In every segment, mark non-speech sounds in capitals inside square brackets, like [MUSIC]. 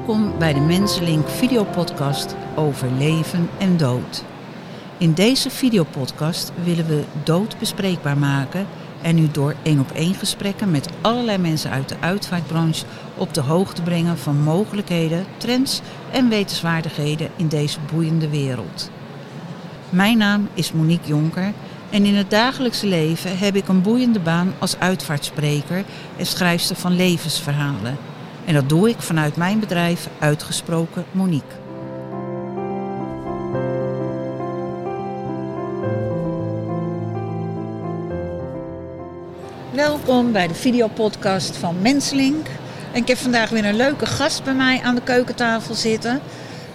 Welkom bij de Mensenlink videopodcast over leven en dood. In deze videopodcast willen we dood bespreekbaar maken en u door één op één gesprekken met allerlei mensen uit de uitvaartbranche op de hoogte brengen van mogelijkheden, trends en wetenswaardigheden in deze boeiende wereld. Mijn naam is Monique Jonker en in het dagelijkse leven heb ik een boeiende baan als uitvaartspreker en schrijfster van levensverhalen. En dat doe ik vanuit mijn bedrijf Uitgesproken Monique. Welkom bij de videopodcast van Menslink. En ik heb vandaag weer een leuke gast bij mij aan de keukentafel zitten.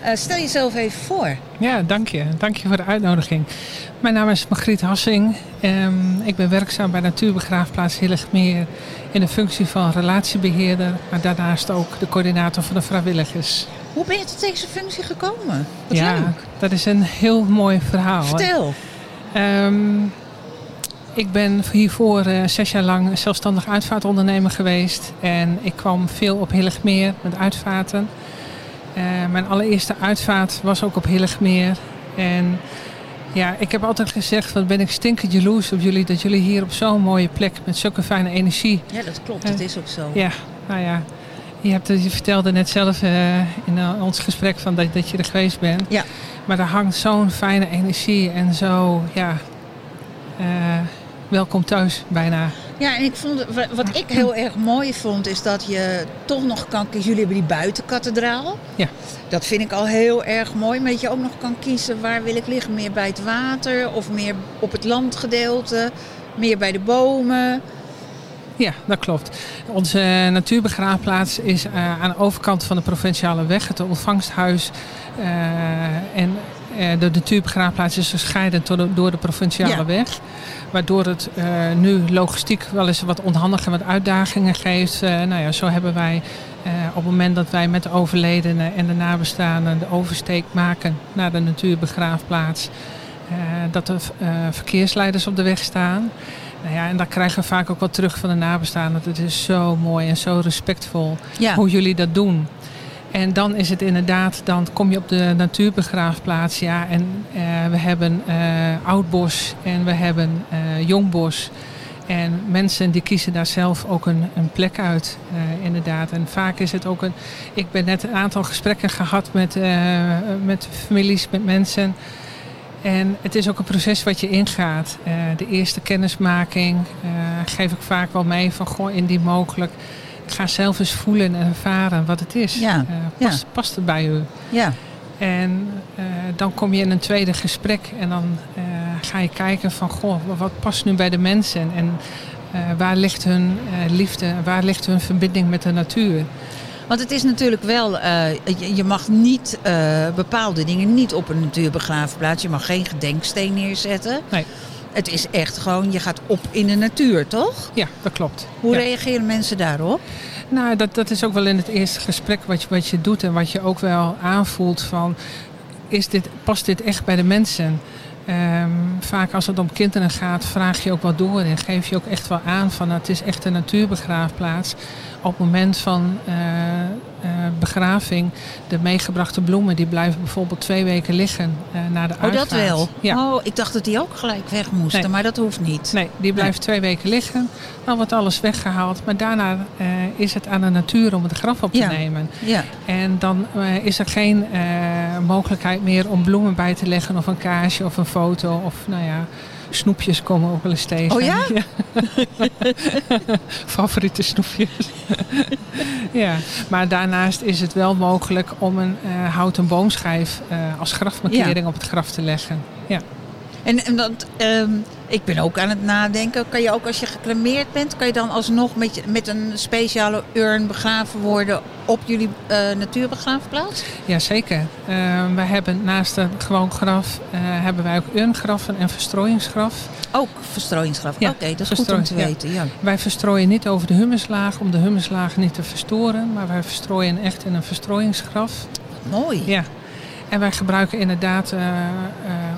Uh, stel jezelf even voor. Ja, dank je. Dank je voor de uitnodiging. Mijn naam is Margriet Hassing. Um, ik ben werkzaam bij Natuurbegraafplaats Hilligmeer in de functie van relatiebeheerder, maar daarnaast ook de coördinator van de vrijwilligers. Hoe ben je tot deze functie gekomen? Wat ja, leuk. dat is een heel mooi verhaal. Vertel. Um, ik ben hiervoor uh, zes jaar lang zelfstandig uitvaartondernemer geweest. En ik kwam veel op Hilligmeer met uitvaarten. Uh, mijn allereerste uitvaart was ook op Hilligmeer. En ja, ik heb altijd gezegd, wat ben ik stinkend jaloers op jullie... dat jullie hier op zo'n mooie plek met zulke fijne energie... Ja, dat klopt. Uh, dat is ook zo. Ja, nou ja. Je, hebt, je vertelde net zelf in ons gesprek van dat, dat je er geweest bent. Ja. Maar er hangt zo'n fijne energie en zo, ja welkom thuis bijna. Ja, en ik vond, wat ik heel erg mooi vond, is dat je toch nog kan kiezen. Jullie hebben die buitenkathedraal. Ja. Dat vind ik al heel erg mooi. Maar dat je ook nog kan kiezen waar wil ik liggen. Meer bij het water of meer op het landgedeelte. Meer bij de bomen. Ja, dat klopt. Onze natuurbegraafplaats is uh, aan de overkant van de provinciale weg, het ontvangsthuis. Uh, en de natuurbegraafplaats is gescheiden door de provinciale ja. weg. Waardoor het uh, nu logistiek wel eens wat onhandige wat uitdagingen geeft. Uh, nou ja, zo hebben wij uh, op het moment dat wij met de overledenen en de nabestaanden de oversteek maken naar de natuurbegraafplaats. dat er verkeersleiders op de weg staan. Nou ja, en daar krijgen we vaak ook wat terug van de nabestaanden. Het is zo mooi en zo respectvol ja. hoe jullie dat doen. En dan is het inderdaad, dan kom je op de natuurbegraafplaats. Ja, en uh, we hebben uh, oudbos en we hebben uh, jongbos. En mensen die kiezen daar zelf ook een, een plek uit, inderdaad. En vaak is het ook een. Ik ben net een aantal gesprekken gehad met, met families, met mensen. En het is ook een proces wat je ingaat. de eerste kennismaking geef ik vaak wel mee van goh, indien mogelijk ga zelf eens voelen en ervaren wat het is. Ja. Uh, past, ja. past het bij u? Ja. En uh, dan kom je in een tweede gesprek en dan uh, ga je kijken van goh, wat past nu bij de mensen en waar ligt hun liefde, waar ligt hun verbinding met de natuur? Want het is natuurlijk wel, je, je, mag niet bepaalde dingen niet op een natuurbegraafplaats. Je mag geen gedenksteen neerzetten. Nee. Het is echt gewoon, je gaat op in de natuur, toch? Ja, dat klopt. Hoe ja. reageren mensen daarop? Nou, dat, dat is ook wel in het eerste gesprek wat je, wat je doet en wat je ook wel aanvoelt van, is dit, past dit echt bij de mensen? Um, vaak als het om kinderen gaat, vraag je ook wat door en geef je ook echt wel aan van het is echt een natuurbegraafplaats. Op het moment van uh, begraving, de meegebrachte bloemen, die blijven bijvoorbeeld twee weken liggen uh, na de oh, uitvaart. dat wel? Ja. Oh, ik dacht dat die ook gelijk weg moesten, Nee. maar dat hoeft niet. Nee, die blijft Nee. twee weken liggen. Dan wordt alles weggehaald. Maar daarna uh, is het aan de natuur om het graf op te Ja. nemen. Ja, En dan is er geen mogelijkheid meer om bloemen bij te leggen of een kaarsje of een foto. Of nou ja, snoepjes komen ook wel eens tegen. Oh ja? [LAUGHS] Favoriete snoepjes. ja, maar daarnaast is het wel mogelijk om een uh, houten boomschijf uh, als grafmarkering Ja. op het graf te leggen. Ja. En, en dat, ehm, ik ben ook aan het nadenken. Kan je ook als je gecremeerd bent, kan je dan alsnog met, met een speciale urn begraven worden op jullie eh, natuurbegraafplaats? Jazeker. Uh, wij hebben naast een gewoon graf, uh, hebben wij ook urngraffen en verstrooiingsgraf. Ook verstrooiingsgraf. Ja, Oké, dat is goed om te verstrooiing, ja. weten. Ja. Wij verstrooien niet over de humuslaag om de humuslaag niet te verstoren, maar wij verstrooien echt in een verstrooiingsgraf. Mooi. Ja. En wij gebruiken inderdaad uh, uh,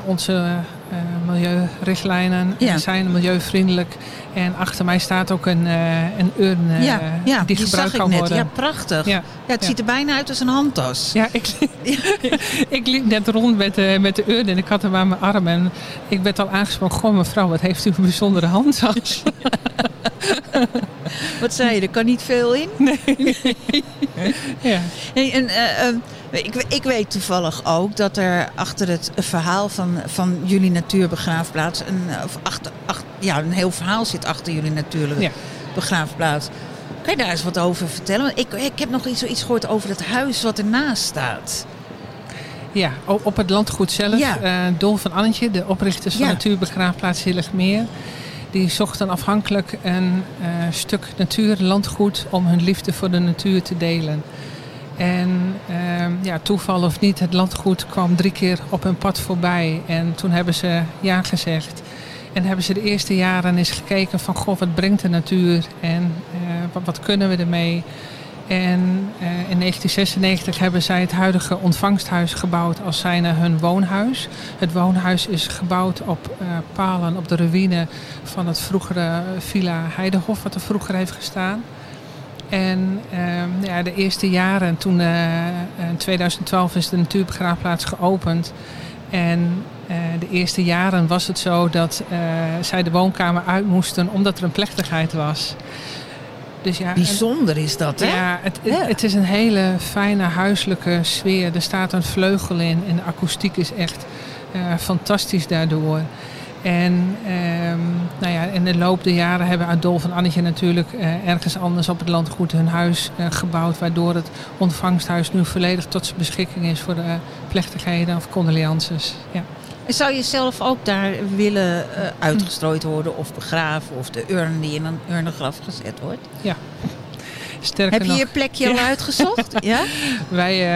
onze uh, milieurichtlijnen Ja. zijn milieuvriendelijk. En achter mij staat ook een, eh, een urn eh, ja, ja, die gebruikt ik kan net. worden. Ja, prachtig. Ja, Ja, het ja. ziet er bijna uit als een handtas. Ja, ik, [LAUGHS] ik liep net rond met, de met de urn en ik had hem aan mijn arm. En ik werd al aangesproken. Goh mevrouw, wat heeft u een bijzondere handtas? [LAUGHS] Wat zei je, er kan niet veel in? [LAUGHS] ja. Hey, en, eh, eh, ik, ik weet toevallig ook dat er achter het verhaal van, van jullie natuurbegraafplaats... Een, of achter, ach- ja, een heel verhaal zit achter jullie natuurlijke Ja. begraafplaats. Kan je daar eens wat over vertellen? Ik, ik heb nog iets, iets gehoord over het huis wat ernaast staat. Ja, op het landgoed zelf. Ja. eh, Dol van Annetje, de oprichters van Ja. Natuurbegraafplaats Hilligmeer. Die zochten afhankelijk een eh, stuk natuur, landgoed, om hun liefde voor de natuur te delen. En ehm, ja, toeval of niet, het landgoed kwam drie keer op hun pad voorbij. En toen hebben ze ja gezegd. En hebben ze de eerste jaren eens gekeken van, goh, wat brengt de natuur en eh, wat, kunnen we ermee? En eh, in 1996 hebben zij het huidige ontvangsthuis gebouwd als zijnde hun woonhuis. Het woonhuis is gebouwd op eh, palen op de ruïne van het vroegere Villa Heidehof, wat er vroeger heeft gestaan. En ehm, ja, de eerste jaren, toen eh, in 2012 is de natuurbegraafplaats geopend. En eh, de eerste jaren was het zo dat eh, zij de woonkamer uit moesten omdat er een plechtigheid was. Dus ja, Bijzonder is dat, hè? ja, het, het, is een hele fijne huiselijke sfeer. Er staat een vleugel in en de akoestiek is echt eh, fantastisch daardoor. En ehm, nou ja, in de loop der jaren hebben Adolf en Annetje natuurlijk eh, ergens anders op het landgoed hun huis eh, gebouwd. Waardoor het ontvangsthuis nu volledig tot zijn beschikking is voor de plechtigheden of condolences. Ja. En Zou je zelf ook daar willen eh, uitgestrooid worden of begraven? Of de urn die in een urnengraf gezet wordt? Sterker Heb je nog, je plekje al Ja. uitgezocht? [LAUGHS] ja? Wij,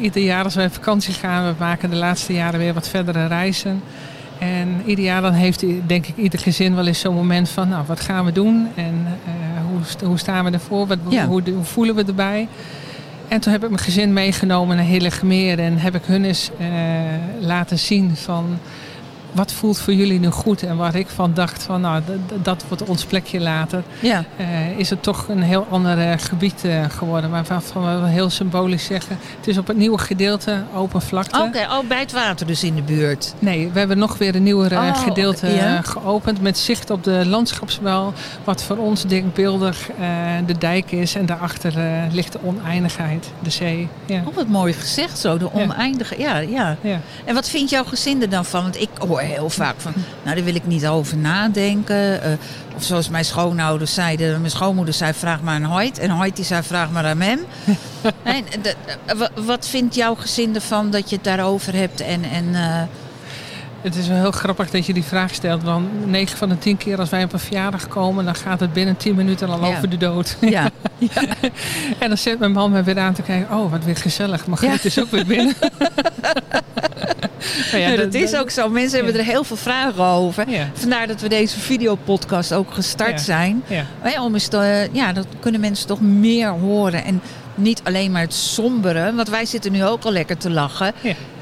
ieder jaar als wij op vakantie gaan, we maken de laatste jaren weer wat verdere reizen. En ieder jaar dan heeft denk ik ieder gezin wel eens zo'n moment van, nou wat gaan we doen? En eh, hoe, hoe staan we ervoor? Wat, Ja. hoe, hoe voelen we erbij? En toen heb ik mijn gezin meegenomen naar Hillegmeer en heb ik hun eens eh, laten zien van wat voelt voor jullie nu goed? En waar ik van dacht van nou, dat wordt ons plekje later Ja. eh, is het toch een heel ander eh, gebied eh, geworden. Waarvan we heel symbolisch zeggen. Het is op het nieuwe gedeelte open vlakte. Oké, oh, bij het water dus in de buurt. Nee, we hebben nog weer een nieuwer eh, Oh, gedeelte ja. geopend. Met zicht op de landschapswel. Wat voor ons denkbeeldig de dijk is. En daarachter ligt de oneindigheid, de zee. Ja. Oh, wat mooi gezegd zo, de Ja. oneindige. Ja, ja. Ja. En wat vindt jouw gezin er dan van? Want ik hoor heel vaak van, nou daar wil ik niet over nadenken. Eh, of zoals mijn schoonouders zeiden, mijn schoonmoeder zei vraag maar aan Hoyt. En Hoyt die zei vraag maar aan Mem. [LAUGHS] en, de- wat vindt jouw gezin ervan dat je het daarover hebt? En, en eh, Het is wel heel grappig dat je die vraag stelt. Want 9 van de 10 keer als wij op een verjaardag komen, dan gaat het binnen 10 minuten al Ja. over de dood. [LAUGHS] ja. En dan zet mijn man me weer aan te kijken. Oh, wat weer gezellig. Margriet is ook weer binnen. Nou [LAUGHS] Ja, dat is ook zo. Mensen hebben Ja. er heel veel vragen over. Ja, Vandaar dat we deze videopodcast ook gestart Ja. zijn. ja. Om eens te, ja, dat kunnen mensen toch meer horen. En niet alleen maar het sombere. Want wij zitten nu ook al lekker te lachen.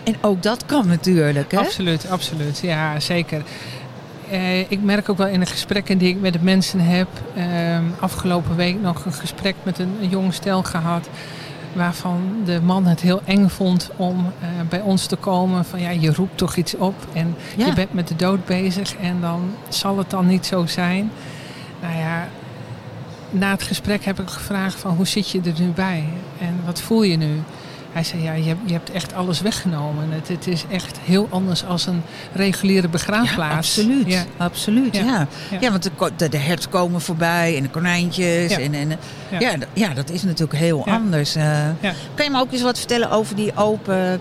En ook dat kan natuurlijk. Hè? absoluut, absoluut. Ja, zeker. Eh, ik merk ook wel in de gesprekken die ik met de mensen heb. ehm, afgelopen week nog een gesprek met een, een jong stel gehad. Waarvan de man het heel eng vond om eh, bij ons te komen. Van ja, je roept toch iets op. En Ja. je bent met de dood bezig. En dan zal het dan niet zo zijn. Nou ja, na het gesprek heb ik gevraagd van hoe zit je er nu bij? En wat voel je nu? Hij zei, ja, je, hebt- je hebt echt alles weggenomen. Het, het is echt heel anders als een reguliere begraafplaats. absoluut. Ja, absoluut Ja. ja. Ja. Ja. want de, de, de herten komen voorbij en de konijntjes. Ja. En, en, Ja. ja. Ja, dat is natuurlijk heel anders. eh. Ja. Kan je me ook eens wat vertellen over die open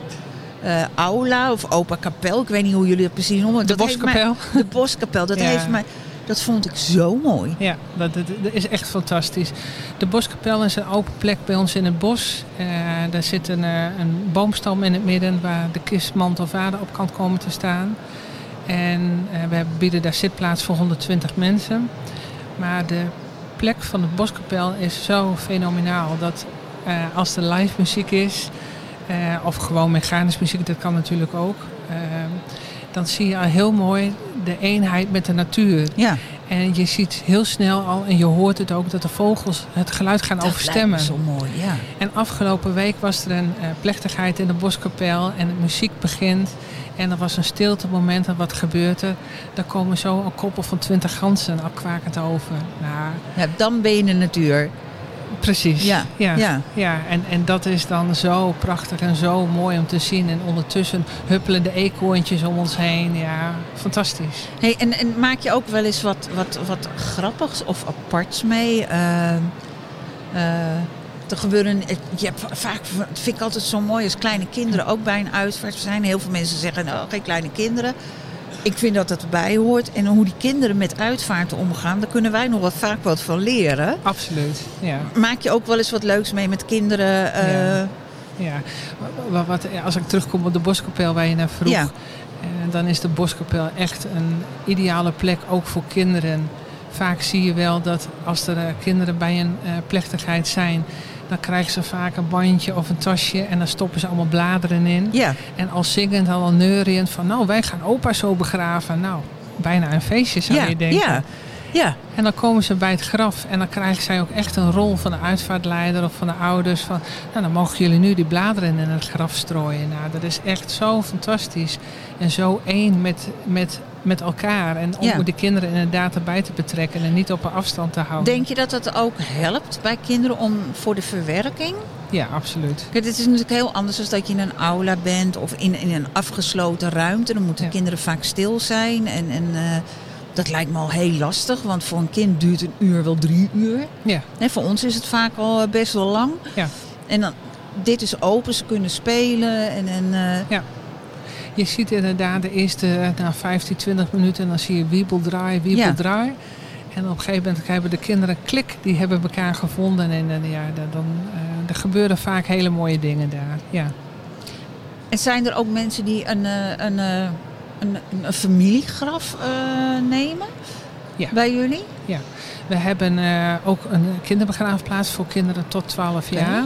eh, aula of open kapel? Ik weet niet hoe jullie het precies noemen. de Dat heeft mij- boskapel. de boskapel, dat [LAUGHS] heeft mij... Dat vond ik zo mooi. Ja, dat, is echt fantastisch. De boskapel is een open plek bij ons in het bos. Eh, daar zit een, eh, een boomstam in het midden waar de kist mantelvader op kan komen te staan. En eh, we bieden daar zitplaats voor 120 mensen. Maar de plek van de boskapel is zo fenomenaal dat als er live muziek is, of gewoon mechanisch muziek, dat kan natuurlijk ook. dan zie je al heel mooi de eenheid met de natuur. Ja, En je ziet heel snel al, en je hoort het ook, dat de vogels het geluid gaan dat overstemmen. lijkt me zo mooi, ja. En afgelopen week was er een eh, plechtigheid in de boskapel en de muziek begint. En er was een stiltemoment en wat gebeurt er? Daar komen zo een koppel van twintig ganzen al kwakend over. Nou, ja. Dan ben je in de natuur. Precies. Ja, ja. ja. ja. En, en dat is dan zo prachtig en zo mooi om te zien. En ondertussen huppelen de eekhoorntjes om ons heen. Ja, fantastisch. Hey, en, en maak je ook wel eens wat, wat, wat grappigs of aparts mee? Uh, uh, er gebeuren, je hebt vaak, vind ik altijd zo mooi als kleine kinderen ook bij een uitvaart zijn. Heel veel mensen zeggen, nou, geen kleine kinderen. Ik vind dat het erbij hoort. En hoe die kinderen met uitvaarten omgaan, daar kunnen wij nog wel vaak wat van leren. Absoluut, ja. Maak je ook wel eens wat leuks mee met kinderen? Uh, Ja. Ja, wat, wat, als ik terugkom op de boskapel waar je naar vroeg, Ja. eh, dan is de boskapel echt een ideale plek ook voor kinderen. Vaak zie je wel dat als er eh, kinderen bij een eh, plechtigheid zijn, dan krijgen ze vaak een bandje of een tasje en dan stoppen ze allemaal bladeren in. ja, En al zingend, al neuriënd van nou wij gaan opa zo begraven. Nou, bijna een feestje zou ja, je denken. ja, ja. En dan komen ze bij het graf en dan krijgen zij ook echt een rol van de uitvaartleider of van de ouders. Van, nou, dan mogen jullie nu die bladeren in het graf strooien. Nou, dat is echt zo fantastisch. En zo één met, met, met elkaar. En om Ja. de kinderen inderdaad erbij te betrekken en niet op een afstand te houden. Denk je dat dat ook helpt bij kinderen om voor de verwerking? Ja, absoluut. Kijk, het is natuurlijk heel anders dan dat je in een aula bent of in, in een afgesloten ruimte. Dan moeten Ja. kinderen vaak stil zijn. En, en eh, dat lijkt me al heel lastig, want voor een kind duurt een uur wel drie uur. Ja, En voor ons is het vaak al eh, best wel lang. Ja. En dan, dit is open, ze kunnen spelen. En, en, eh, je ziet inderdaad de eerste na 15, 20 minuten en dan zie je wiebel draai, wiebel Ja. draai. En op een gegeven moment hebben de kinderen klik, die hebben elkaar gevonden. En, eh, ja, dan, eh, er gebeuren vaak hele mooie dingen daar. Ja. en zijn er ook mensen die een, eh, een, een, een familiegraf nemen Ja. bij jullie? We hebben ook een kinderbegraafplaats voor kinderen tot 12 Oké. jaar.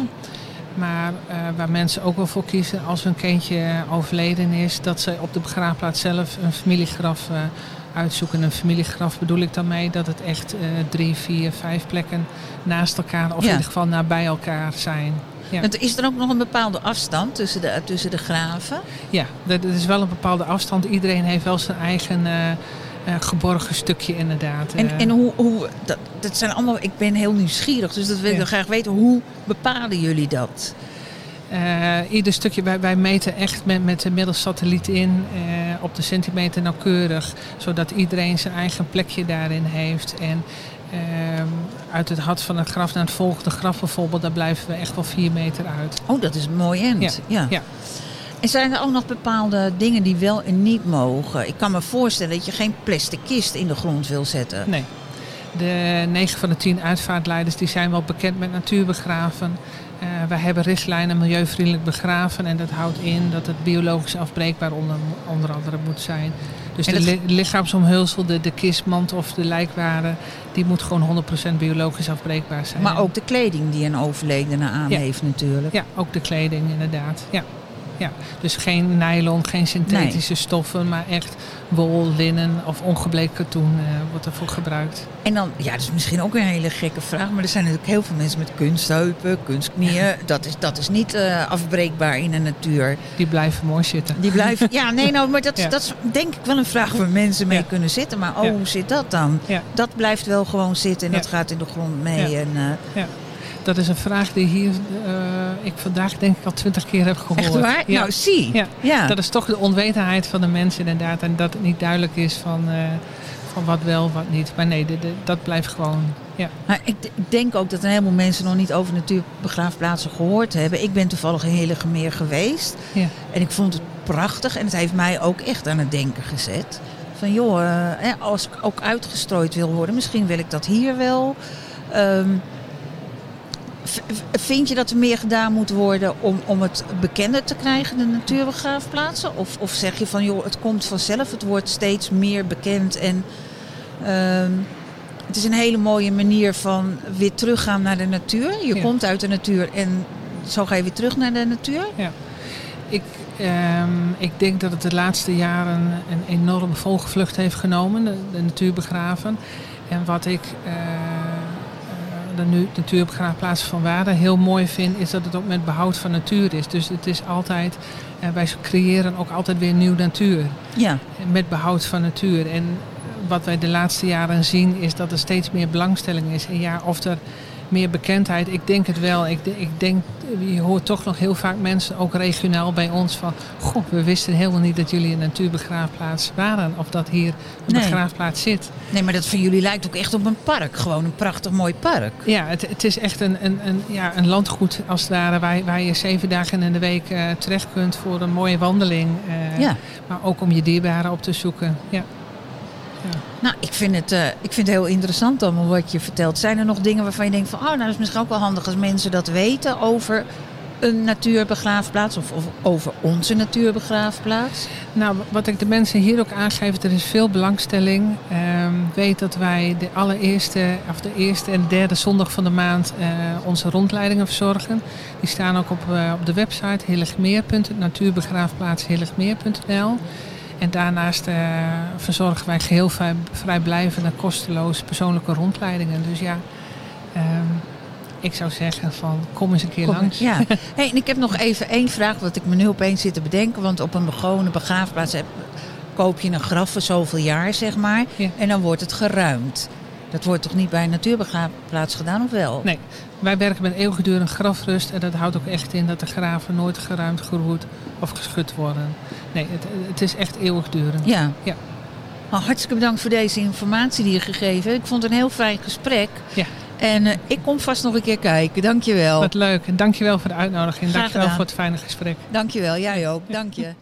Maar eh, waar mensen ook wel voor kiezen als hun kindje overleden is, dat ze op de begraafplaats zelf een familiegraf eh, uitzoeken. Een familiegraf bedoel ik dan mee dat het echt eh, drie, vier, vijf plekken naast elkaar, of Ja. in ieder geval nabij elkaar zijn. Ja. Want is er ook nog een bepaalde afstand tussen de, tussen de graven? Ja, er is wel een bepaalde afstand. Iedereen heeft wel zijn eigen eh, geborgen stukje inderdaad. En, Eh, en hoe, hoe dat, dat zijn allemaal, ik ben heel nieuwsgierig, dus dat wil ik Ja. graag weten. Hoe bepalen jullie dat? Eh, ieder stukje, wij, wij meten echt met, met de middels satelliet in op de centimeter nauwkeurig. Zodat iedereen zijn eigen plekje daarin heeft. En ehm, uit het hart van het graf naar het volgende graf bijvoorbeeld, daar blijven we echt wel vier meter uit. Oh, dat is een mooi end. Ja. ja. En zijn er ook nog bepaalde dingen die wel en niet mogen? Ik kan me voorstellen dat je geen plastic kist in de grond wil zetten. Nee. De 9 van de 10 uitvaartleiders die zijn wel bekend met natuurbegraven. Eh wij hebben richtlijnen milieuvriendelijk begraven. En dat houdt in dat het biologisch afbreekbaar onder, onder andere moet zijn. Dus de li- lichaamsomhulsel, de, de kistmand of de lijkwade... die moet gewoon 100% biologisch afbreekbaar zijn. Maar ook de kleding die een overledene aan Ja. heeft natuurlijk. Ja, ook de kleding inderdaad. Ja. Ja. Dus geen nylon, geen synthetische stoffen... maar echt wol, linnen of ongebleekt katoen eh, wordt ervoor gebruikt. En dan, ja, dat is misschien ook een hele gekke vraag, maar er zijn natuurlijk heel veel mensen met kunstheupen, kunstknieën. Dat is, dat is niet eh, afbreekbaar in de natuur. Die blijven mooi zitten. Die blijven. Ja, [LAUGHS] nee, nou, maar dat, Ja. dat is denk ik wel een vraag waar mensen mee Ja. kunnen zitten. Maar oh, Ja. hoe zit dat dan? Dat blijft wel gewoon zitten en dat gaat in de grond mee. Ja. En, eh, Dat is een vraag die hier eh, ik vandaag denk ik al twintig keer heb gehoord. echt waar? Ja. Nou, zie. Ja. Ja. Dat is toch de onwetendheid van de mensen inderdaad. En dat het niet duidelijk is van, eh, van wat wel, wat niet. Maar nee, de- de- dat blijft gewoon... Ja. Maar ik denk ook dat een heleboel mensen nog niet over natuurbegraafplaatsen gehoord hebben. Ik ben toevallig in Hillegemeer geweest. Ja. En ik vond het prachtig. En het heeft mij ook echt aan het denken gezet. Van joh, eh, als ik ook uitgestrooid wil worden, misschien wil ik dat hier wel. V- vind je dat er meer gedaan moet worden om, om het bekender te krijgen, de natuurbegraafplaatsen? Of, of zeg je van joh, het komt vanzelf, het wordt steeds meer bekend en ehm, het is een hele mooie manier van weer teruggaan naar de natuur. Je Ja. komt uit de natuur en zo ga je weer terug naar de natuur. ik, ehm, ik denk dat het de laatste jaren een enorme volgvlucht heeft genomen, de, de natuurbegraven. En wat ik uh, de nu, natuurbegraafplaats van Waarde heel mooi vind, is dat het ook met behoud van natuur is. Dus het is altijd, uh, wij creëren ook altijd weer nieuw natuur. Ja. Met behoud van natuur. En wat wij de laatste jaren zien, is dat er steeds meer belangstelling is. En ja, of er meer bekendheid. Ik denk het wel. Ik, ik denk, je hoort toch nog heel vaak mensen, ook regionaal bij ons, van... Goh, we wisten helemaal niet dat jullie een natuurbegraafplaats waren. Of dat hier een Nee. begraafplaats zit. Nee, maar dat voor jullie lijkt ook echt op een park. Gewoon een prachtig mooi park. Ja, het, het is echt een, een, een, ja, een landgoed als het ware. Waar, waar je zeven dagen in de week eh, terecht kunt voor een mooie wandeling. eh, Ja. Maar ook om je dierbaren op te zoeken. Ja. Nou, ik vind, het, eh, ik vind het heel interessant allemaal wat je vertelt. Zijn er nog dingen waarvan je denkt van... oh, nou, is misschien ook wel handig als mensen dat weten over een natuurbegraafplaats... of, of over onze natuurbegraafplaats? Nou, wat ik de mensen hier ook aangeef, er is veel belangstelling. Ehm, weet dat wij de allereerste, of de eerste en derde zondag van de maand eh, onze rondleidingen verzorgen. Die staan ook op, eh, op de website hilligmeer.natuurbegraafplaats.hilligmeer.nl. En daarnaast eh, verzorgen wij geheel vrij, vrijblijvende, kosteloos persoonlijke rondleidingen. Dus ja, ehm, ik zou zeggen van kom eens een keer Kom, langs. Ja. [LAUGHS] Hey, en ik heb nog even één vraag, wat ik me nu opeens zit te bedenken. Want op een gewone begraafplaats heb, koop je een graf voor zoveel jaar, zeg maar. Ja. En dan wordt het geruimd. Dat wordt toch niet bij een natuurbegraafplaats gedaan, of wel? Nee, wij werken met eeuwigdurende grafrust en dat houdt ook echt in dat de graven nooit geruimd, geroerd of geschud worden. Nee, het, het is echt eeuwigdurend. Ja. Ja. Nou, hartstikke bedankt voor deze informatie die je gegeven hebt. Ik vond het een heel fijn gesprek. Ja. En eh, ik kom vast nog een keer kijken. Dankjewel. Wat leuk en dankjewel voor de uitnodiging. Graag Dankjewel gedaan. voor het fijne gesprek. Dankjewel, jij ook. Dank je.